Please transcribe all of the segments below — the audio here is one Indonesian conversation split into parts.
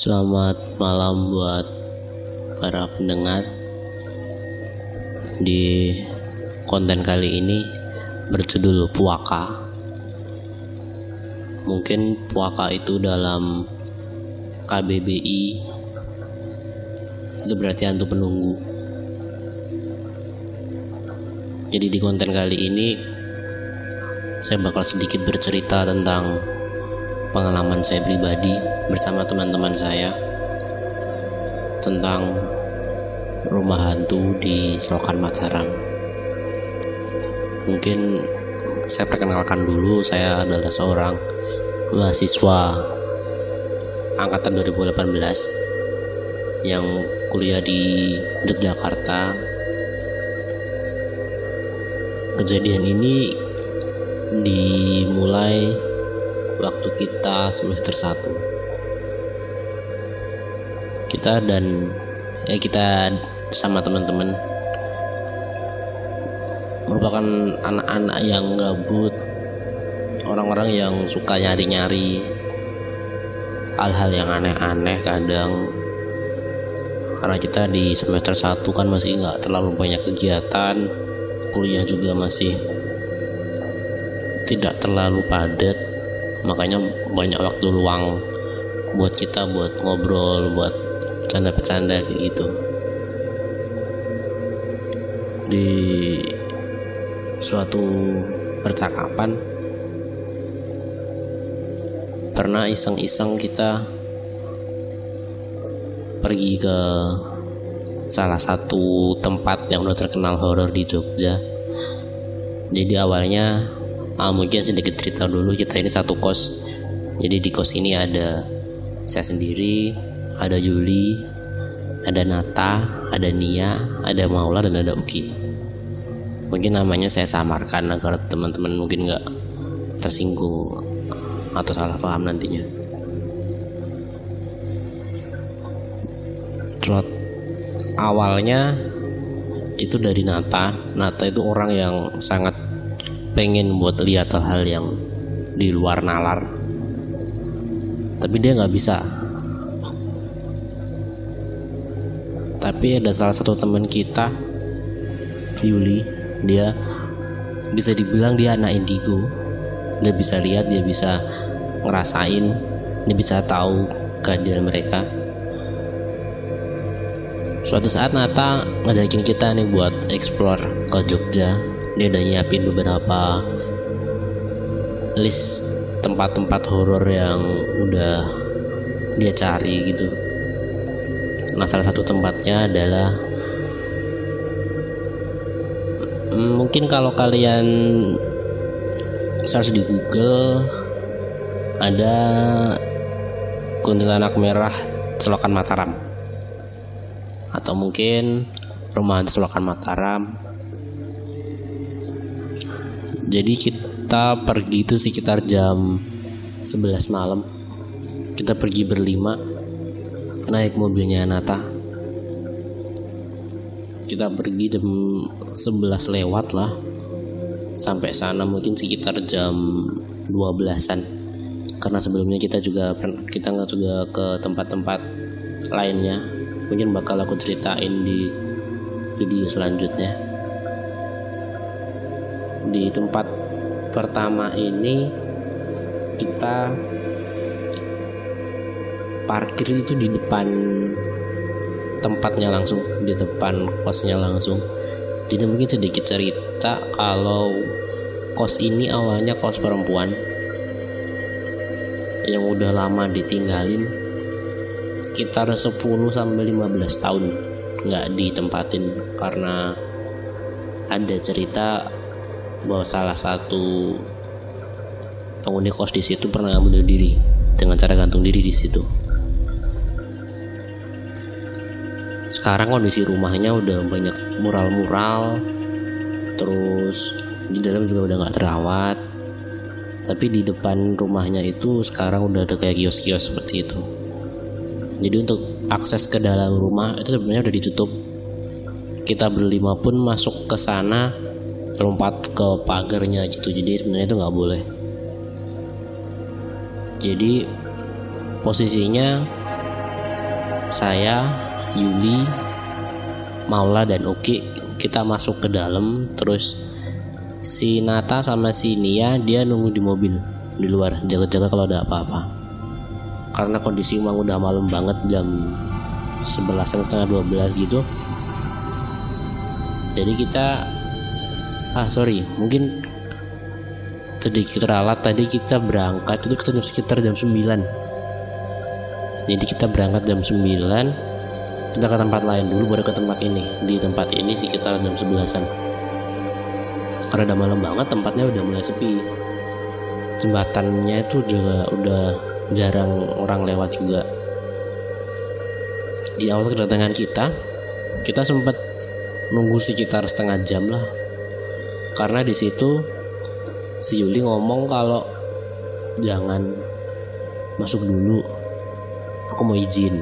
Selamat malam buat para pendengar di konten kali ini berjudul Puaka. Mungkin Puaka itu dalam KBBI itu berarti hantu penunggu. Jadi di konten kali ini saya bakal sedikit bercerita tentang pengalaman saya pribadi bersama teman-teman saya tentang rumah hantu di Selokan Mataram. Mungkin saya perkenalkan dulu, saya adalah seorang mahasiswa angkatan 2018 yang kuliah di Yogyakarta. Kejadian ini dimulai waktu kita semester 1 kita dan ya kita sama teman-teman merupakan anak-anak yang gabut orang-orang yang suka nyari-nyari hal-hal yang aneh-aneh kadang. Karena kita di semester 1 kan masih nggak terlalu banyak kegiatan kuliah juga masih tidak terlalu padat makanya banyak waktu luang buat kita buat ngobrol buat bercanda-bercanda kayak gitu. Di suatu percakapan pernah iseng-iseng kita pergi ke salah satu tempat yang udah terkenal horor di Jogja. Jadi awalnya ah, mungkin sedikit cerita dulu. Kita ini satu kos. Jadi di kos ini ada saya sendiri ada Juli ada Nata ada Nia ada Maula dan ada Uki. Mungkin namanya saya samarkan agar teman-teman mungkin nggak tersinggung atau salah paham nantinya. Plot awalnya itu dari Nata. Nata itu orang yang sangat pengen buat lihat hal-hal yang di luar nalar. Tapi dia nggak bisa. Tapi ada salah satu teman kita Yuli dia bisa dibilang dia anak indigo. Dia bisa lihat dia bisa ngerasain dia bisa tahu kehadiran mereka. Suatu saat Nata ngajakin kita nih buat explore ke Jogja dia udah nyiapin beberapa list tempat-tempat horor yang udah dia cari gitu. Nah salah satu tempatnya adalah hmm, mungkin kalau kalian search di Google ada kuntilanak merah selokan Mataram. Atau mungkin rumah selokan Mataram jadi kita pergi itu sekitar jam 11 malam. Kita pergi berlima naik mobilnya Nata. Kita pergi jam 11 lewat lah. Sampai sana mungkin sekitar jam 12an karena sebelumnya kita juga kita nggak juga ke tempat-tempat lainnya. Mungkin bakal aku ceritain di video selanjutnya di tempat pertama ini kita parkir itu di depan tempatnya langsung di depan kosnya langsung. Jadi mungkin sedikit cerita kalau kos ini awalnya kos perempuan yang udah lama ditinggalin sekitar 10 sampai 15 tahun nggak ditempatin karena ada cerita bahwa salah satu penghuni kos di situ pernah bunuh diri dengan cara gantung diri di situ. Sekarang kondisi rumahnya udah banyak mural-mural, terus di dalam juga udah nggak terawat. Tapi di depan rumahnya itu sekarang udah ada kayak kios-kios seperti itu. Jadi untuk akses ke dalam rumah itu sebenarnya udah ditutup. Kita berlima pun masuk ke sana lompat ke pagarnya gitu jadi sebenarnya itu nggak boleh. Jadi posisinya saya Yuli Maula dan Uki kita masuk ke dalam terus si Nata sama si Nia dia nunggu di mobil di luar jaga-jaga kalau ada apa-apa. Karena kondisi memang udah malam banget jam 11 setengah 12 gitu. Jadi kita ah sorry. Mungkin sedikit ralat tadi kita berangkat itu kita sekitar jam 9 jadi kita berangkat jam 9 kita ke tempat lain dulu baru ke tempat ini. Di tempat ini sekitar jam 11an karena udah malam banget tempatnya udah mulai sepi. Jembatannya itu juga udah jarang orang lewat juga. Di awal kedatangan kita kita sempat nunggu sekitar setengah jam lah karena di situ si Yuli ngomong kalau jangan masuk dulu aku mau izin.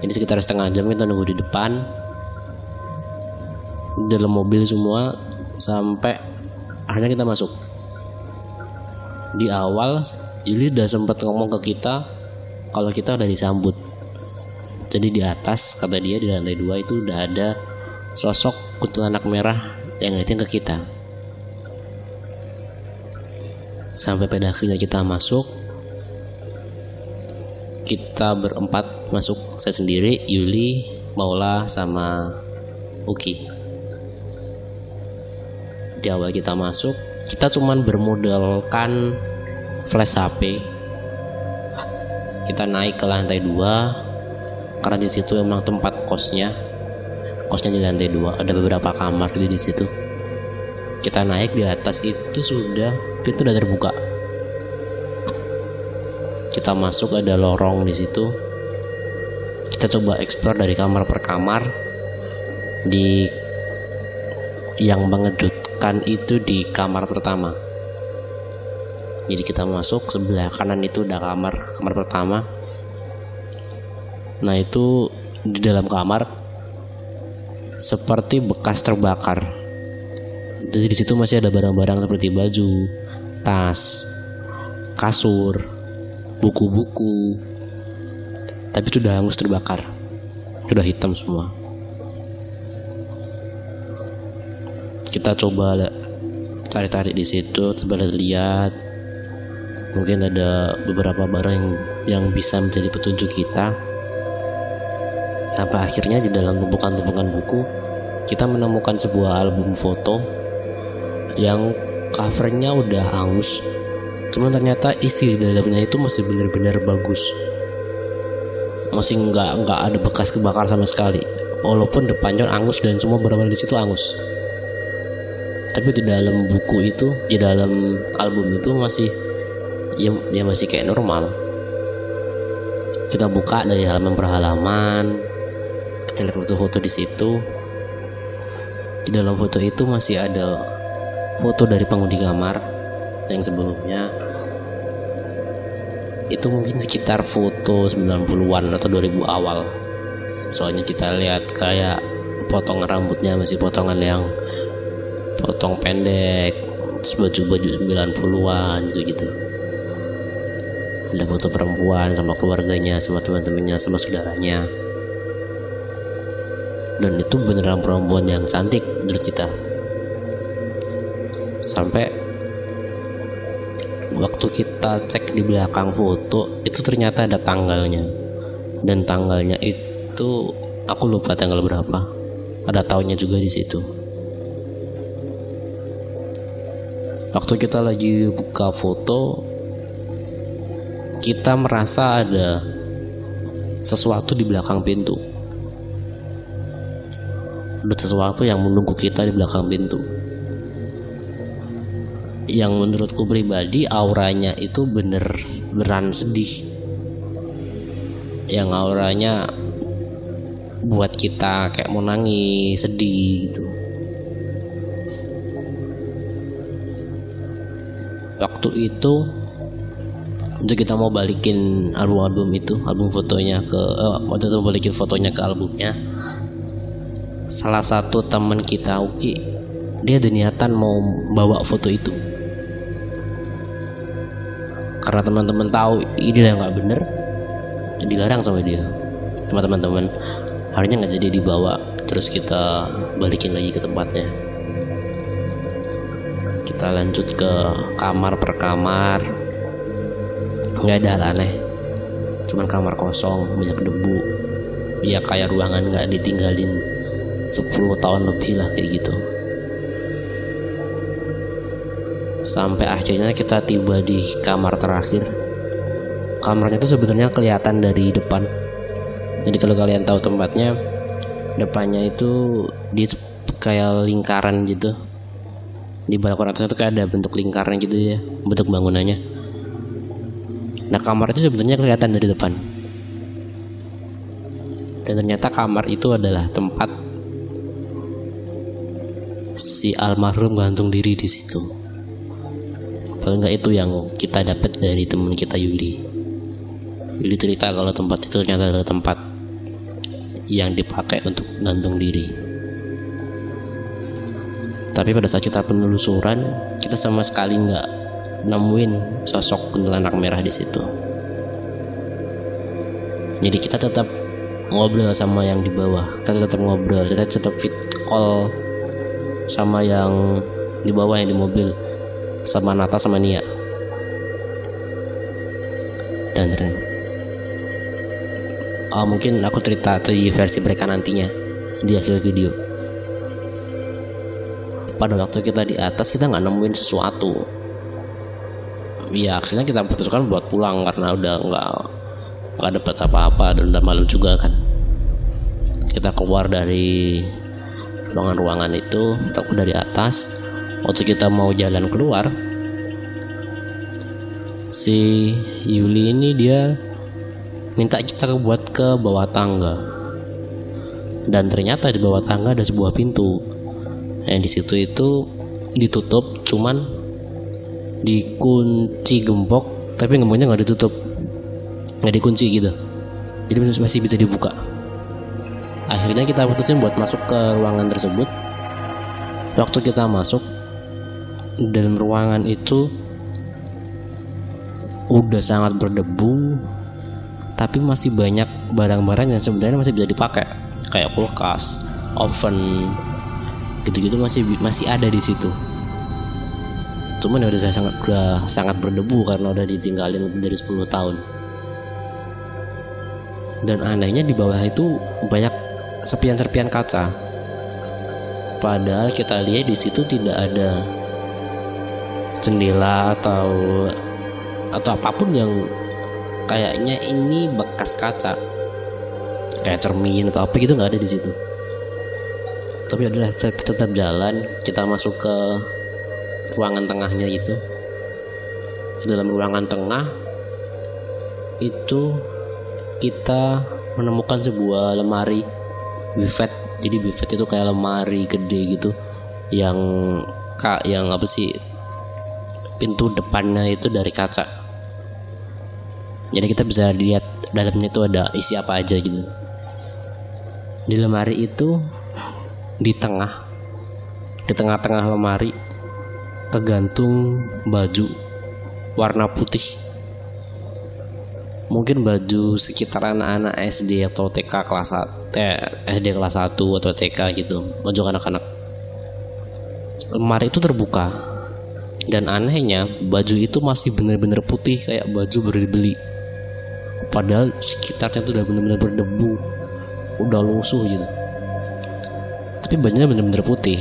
Jadi sekitar setengah jam kita nunggu di depan dalam mobil semua sampai akhirnya kita masuk. Di awal Yuli udah sempat ngomong ke kita kalau kita udah disambut. Jadi di atas kata dia di lantai dua itu udah ada sosok kuntilanak merah yang ngeliatin ke kita. Sampai pada akhirnya kita masuk. Kita berempat masuk. Saya sendiri Yuli Maula sama Uki. Di awal kita masuk kita cuman bermodalkan flash HP kita naik ke lantai dua karena di situ memang tempat kosnya kosnya di lantai dua. Ada beberapa kamar di situ. Kita naik di atas itu sudah pintu udah terbuka. Kita masuk ada lorong di situ. Kita coba explore dari kamar per kamar. Di yang mengejutkan itu di kamar pertama. Jadi kita masuk sebelah kanan itu udah kamar kamar pertama. Nah itu di dalam kamar seperti bekas terbakar. Jadi di situ masih ada barang-barang seperti baju tas kasur buku-buku. Tapi sudah hangus terbakar. Sudah hitam semua. Kita coba cari-cari di situ coba lihat. Mungkin ada beberapa barang yang, yang bisa menjadi petunjuk kita sampai akhirnya di dalam tumpukan-tumpukan buku kita menemukan sebuah album foto yang covernya udah hangus. Cuman ternyata isi di dalamnya itu masih benar-benar bagus. Masih nggak nggak ada bekas kebakar sama sekali. Walaupun depannya angus dan semua barang di situ angus tapi di dalam buku itu di dalam album itu masih ya, ya masih kayak normal. Kita buka dari halaman per halaman kita lihat foto-foto di situ. Di dalam foto itu masih ada foto dari penghuni kamar yang sebelumnya. Itu mungkin sekitar foto 90-an atau 2000 awal. Soalnya kita lihat kayak potongan rambutnya masih potongan yang potong pendek baju-baju 90-an gitu gitu ada foto perempuan sama keluarganya sama teman-temannya sama saudaranya dan itu beneran perempuan yang cantik menurut kita. Sampai waktu kita cek di belakang foto itu ternyata ada tanggalnya. Dan tanggalnya itu aku lupa tanggal berapa. Ada tahunnya juga di situ. Waktu kita lagi buka foto kita merasa ada sesuatu di belakang pintu sesuatu yang menunggu kita di belakang pintu. Yang menurutku pribadi auranya itu bener beran sedih. Yang auranya buat kita kayak mau nangis sedih gitu. Waktu itu untuk kita mau balikin album-album itu album fotonya ke eh, waktu itu mau balikin fotonya ke albumnya salah satu teman kita Uki dia ada niatan mau bawa foto itu. Karena teman-teman tahu ini yang nggak bener dilarang sama dia sama teman-teman. Harusnya nggak jadi dibawa terus kita balikin lagi ke tempatnya. Kita lanjut ke kamar per kamar. Nggak ada hal aneh. Cuman kamar kosong banyak debu. Ya kayak ruangan nggak ditinggalin 10 tahun lebih lah kayak gitu. Sampai akhirnya kita tiba di kamar terakhir. Kamarnya itu sebenarnya kelihatan dari depan. Jadi kalau kalian tahu tempatnya depannya itu di kayak lingkaran gitu. Di balkon atas itu kayak ada bentuk lingkaran gitu ya bentuk bangunannya. Nah kamar itu sebenarnya kelihatan dari depan. Dan ternyata kamar itu adalah tempat si almarhum gantung diri di situ. Paling nggak itu yang kita dapat dari teman kita Yuli. Yuli cerita kalau tempat itu ternyata adalah tempat yang dipakai untuk gantung diri. Tapi pada saat kita penelusuran kita sama sekali nggak nemuin sosok kuntilanak merah di situ. Jadi kita tetap ngobrol sama yang di bawah. Kita tetap ngobrol kita tetap fit call sama yang di bawah yang di mobil sama Nata sama Nia. Dan oh, mungkin aku cerita di versi mereka nantinya di akhir video. Pada waktu kita di atas kita nggak nemuin sesuatu. Ya akhirnya kita putuskan buat pulang karena udah nggak nggak dapat apa-apa dan udah malam juga kan. Kita keluar dari ruangan-ruangan itu keluar dari atas. Waktu kita mau jalan keluar si Yuli ini dia minta kita buat ke bawah tangga. Dan ternyata di bawah tangga ada sebuah pintu. Yang di situ itu ditutup cuman dikunci gembok tapi gemboknya nggak ditutup. Nggak dikunci gitu. Jadi masih bisa dibuka akhirnya kita putusin buat masuk ke ruangan tersebut. Waktu kita masuk dalam ruangan itu udah sangat berdebu tapi masih banyak barang-barang yang sebenarnya masih bisa dipakai. Kayak kulkas oven gitu-gitu masih masih ada di situ. Cuman ya udah saya sangat udah sangat berdebu karena udah ditinggalin lebih dari 10 tahun. Dan anehnya di bawah itu banyak serpian-serpian kaca. Padahal kita lihat di situ tidak ada jendela atau atau apa pun yang kayaknya ini bekas kaca. Kayak cermin atau apa gitu nggak ada di situ. Tapi adalah tetap jalan kita masuk ke ruangan tengahnya itu. Di dalam ruangan tengah itu kita menemukan sebuah lemari buffet. Jadi buffet itu kayak lemari gede gitu. Yang kak yang apa sih? Pintu depannya itu dari kaca. Jadi kita bisa lihat dalamnya itu ada isi apa aja gitu. Di lemari itu di tengah di tengah-tengah lemari tergantung baju warna putih mungkin baju sekitar anak-anak SD atau TK kelas eh, SD kelas 1 atau TK gitu. Baju anak-anak. Lemari itu terbuka. Dan anehnya baju itu masih benar-benar putih kayak baju beli-beli padahal sekitarnya itu udah benar-benar berdebu. Udah lusuh gitu. Tapi bajunya bener-bener putih.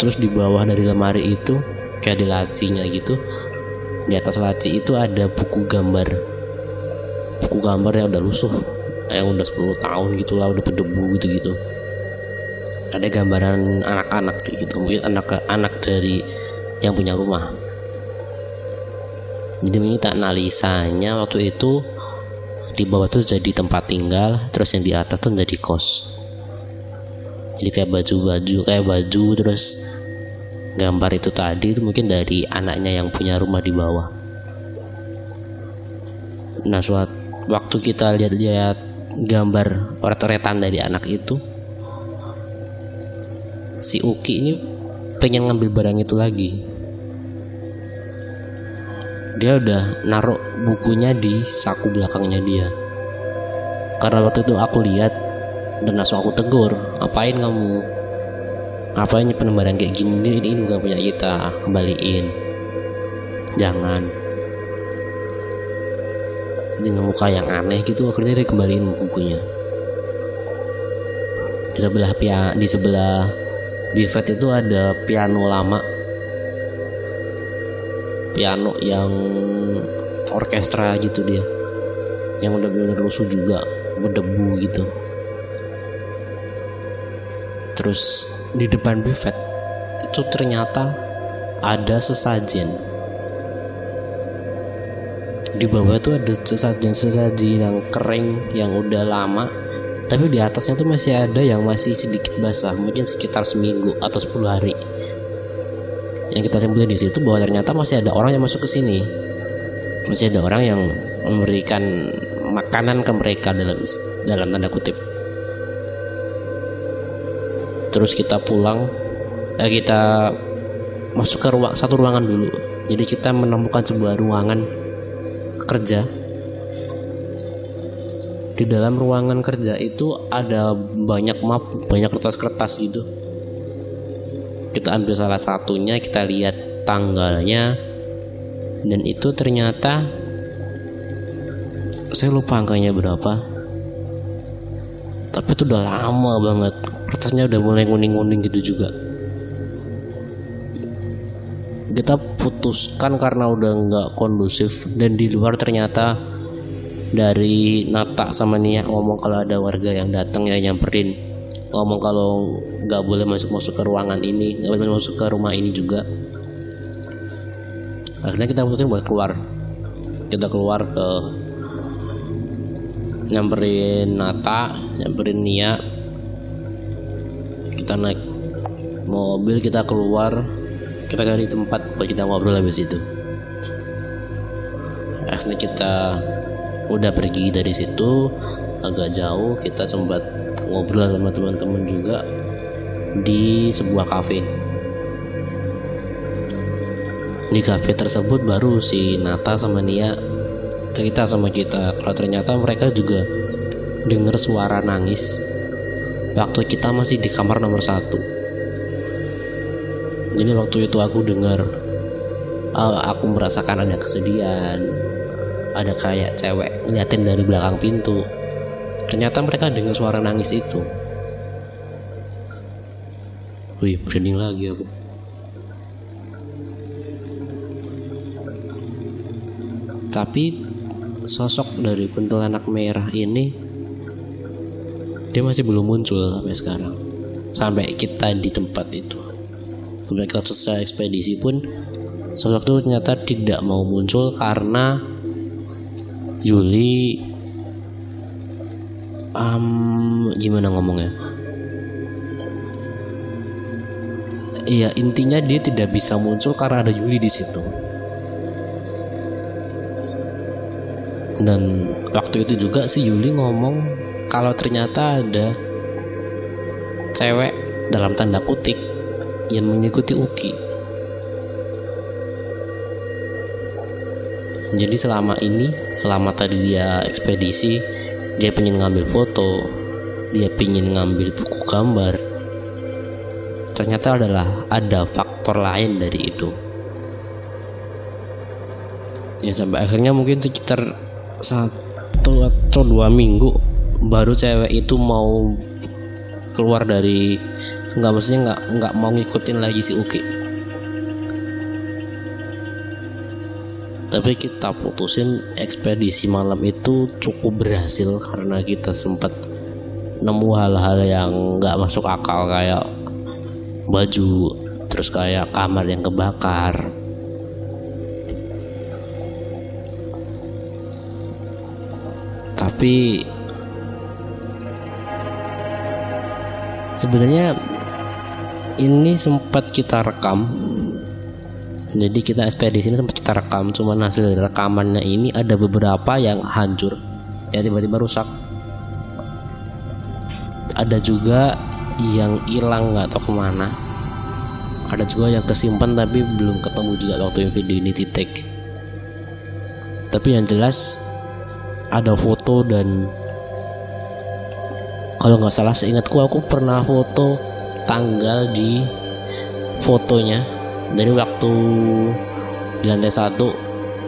Terus di bawah dari lemari itu kayak di lacinya gitu di atas laci itu ada buku gambar. Buku gambar yang udah lusuh yang udah 10 tahun gitu lah udah berdebu gitu gitu ada gambaran anak-anak gitu mungkin anak-anak dari yang punya rumah. Jadi minta analisanya waktu itu di bawah tuh jadi tempat tinggal terus yang di atas tuh jadi kos. Jadi kayak baju-baju kayak baju terus gambar itu tadi itu mungkin dari anaknya yang punya rumah di bawah. Nah suatu waktu kita lihat-lihat gambar oret-oretan dari anak itu si Uki ini pengen ngambil barang itu lagi. Dia udah naruh bukunya di saku belakangnya dia. Karena waktu itu aku lihat dan langsung aku tegur ngapain kamu ngapain nyimpen barang kayak gini? Ini, ini bukan punya kita. Kembaliin. Jangan. Dengan muka yang aneh gitu akhirnya dia kembaliin bukunya. Di sebelah pia di sebelah bifet itu ada piano lama. Piano yang orkestra gitu dia. Yang udah bener lusuh juga. Berdebu gitu. Terus di depan buffet itu ternyata ada sesajen. Di bawah itu ada sesajen-sesajen yang kering yang udah lama tapi di atasnya tuh masih ada yang masih sedikit basah mungkin sekitar seminggu atau 10 hari. Yang kita simpulkan di situ bahwa ternyata masih ada orang yang masuk ke sini. Masih ada orang yang memberikan makanan ke mereka dalam dalam tanda kutip terus kita pulang eh, kita masuk ke ruang satu ruangan dulu. Jadi kita menemukan sebuah ruangan kerja. Di dalam ruangan kerja itu ada banyak map banyak kertas-kertas gitu. Kita ambil salah satunya kita lihat tanggalnya. Dan itu ternyata saya lupa angkanya berapa. Tapi itu udah lama banget kertasnya udah mulai kuning-kuning gitu juga. Kita putuskan karena udah nggak kondusif dan di luar ternyata dari Nata sama Nia ngomong kalau ada warga yang datang ya nyamperin ngomong kalau nggak boleh masuk masuk ke ruangan ini nggak boleh masuk ke rumah ini juga. Akhirnya kita putusin buat keluar. Kita keluar ke nyamperin Nata nyamperin Nia kita naik mobil kita keluar kita cari tempat buat kita ngobrol habis itu. Akhirnya kita udah pergi dari situ agak jauh kita sempat ngobrol sama teman-teman juga di sebuah kafe. Di kafe tersebut baru si Nata sama Nia cerita sama kita. Kalau ternyata mereka juga dengar suara nangis waktu kita masih di kamar nomor satu. Jadi waktu itu aku dengar uh, aku merasakan ada kesedihan ada kayak cewek ngeliatin dari belakang pintu. Ternyata mereka dengar suara nangis itu. Wih branding lagi aku. Tapi sosok dari anak merah ini dia masih belum muncul sampai sekarang. Sampai kita di tempat itu. Kemudian kita selesai ekspedisi pun sosok itu ternyata tidak mau muncul karena Yuli um, gimana ngomongnya? Iya intinya dia tidak bisa muncul karena ada Yuli di situ. Dan waktu itu juga si Yuli ngomong kalau ternyata ada cewek dalam tanda kutip yang mengikuti Uki. Jadi selama ini, selama tadi dia ekspedisi, dia pengen ngambil foto, dia pengen ngambil buku gambar. Ternyata adalah ada faktor lain dari itu. Ya sampai akhirnya mungkin sekitar satu atau dua minggu baru cewek itu mau keluar dari nggak maksudnya nggak nggak mau ngikutin lagi si Uki. Tapi kita putusin ekspedisi malam itu cukup berhasil karena kita sempat nemu hal-hal yang nggak masuk akal kayak baju terus kayak kamar yang kebakar. Tapi sebenarnya ini sempat kita rekam. Jadi kita ekspedisi ini sempat kita rekam cuma hasil rekamannya ini ada beberapa yang hancur. Ya tiba-tiba rusak. Ada juga yang hilang nggak tahu ke mana. Ada juga yang kesimpan tapi belum ketemu juga waktu video ini titik tapi yang jelas ada foto dan kalau nggak salah seingatku aku pernah foto tanggal di fotonya. Dari waktu di lantai satu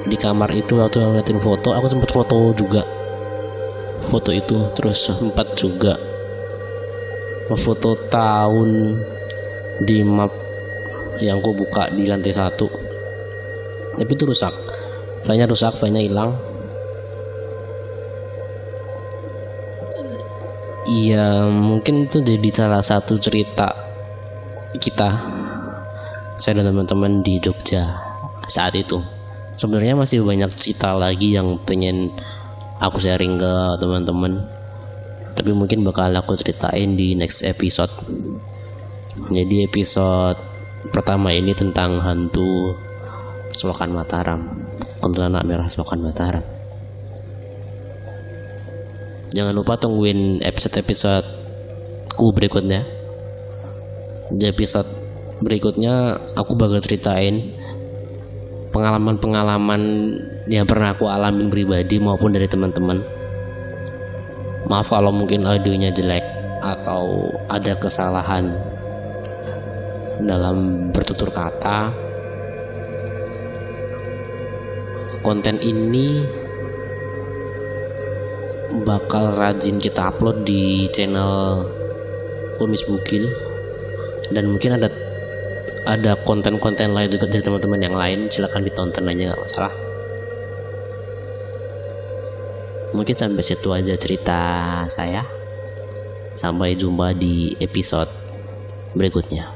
di kamar itu waktu ngeliatin foto aku sempat foto juga. Foto itu terus sempat juga. Foto tahun di map yang aku buka di lantai satu. Tapi itu rusak. Filenya rusak filenya hilang iya mungkin itu jadi salah satu cerita kita. Saya dan teman-teman di Jogja saat itu. Sebenarnya masih banyak cerita lagi yang pengen aku sharing ke teman-teman. Tapi mungkin bakal aku ceritain di next episode. Jadi episode pertama ini tentang hantu Selokan Mataram. Kuntilanak merah Selokan Mataram jangan lupa tungguin episode-episode ku berikutnya. Di episode berikutnya aku bakal ceritain pengalaman-pengalaman yang pernah aku alamin pribadi maupun dari teman-teman. Maaf kalau mungkin audionya jelek atau ada kesalahan dalam bertutur kata. Konten ini bakal rajin kita upload di channel Kumis Bukil dan mungkin ada ada konten-konten lain juga dari teman-teman yang lain. Silahkan ditonton aja nggak masalah. Mungkin sampai situ aja cerita saya. Sampai jumpa di episode berikutnya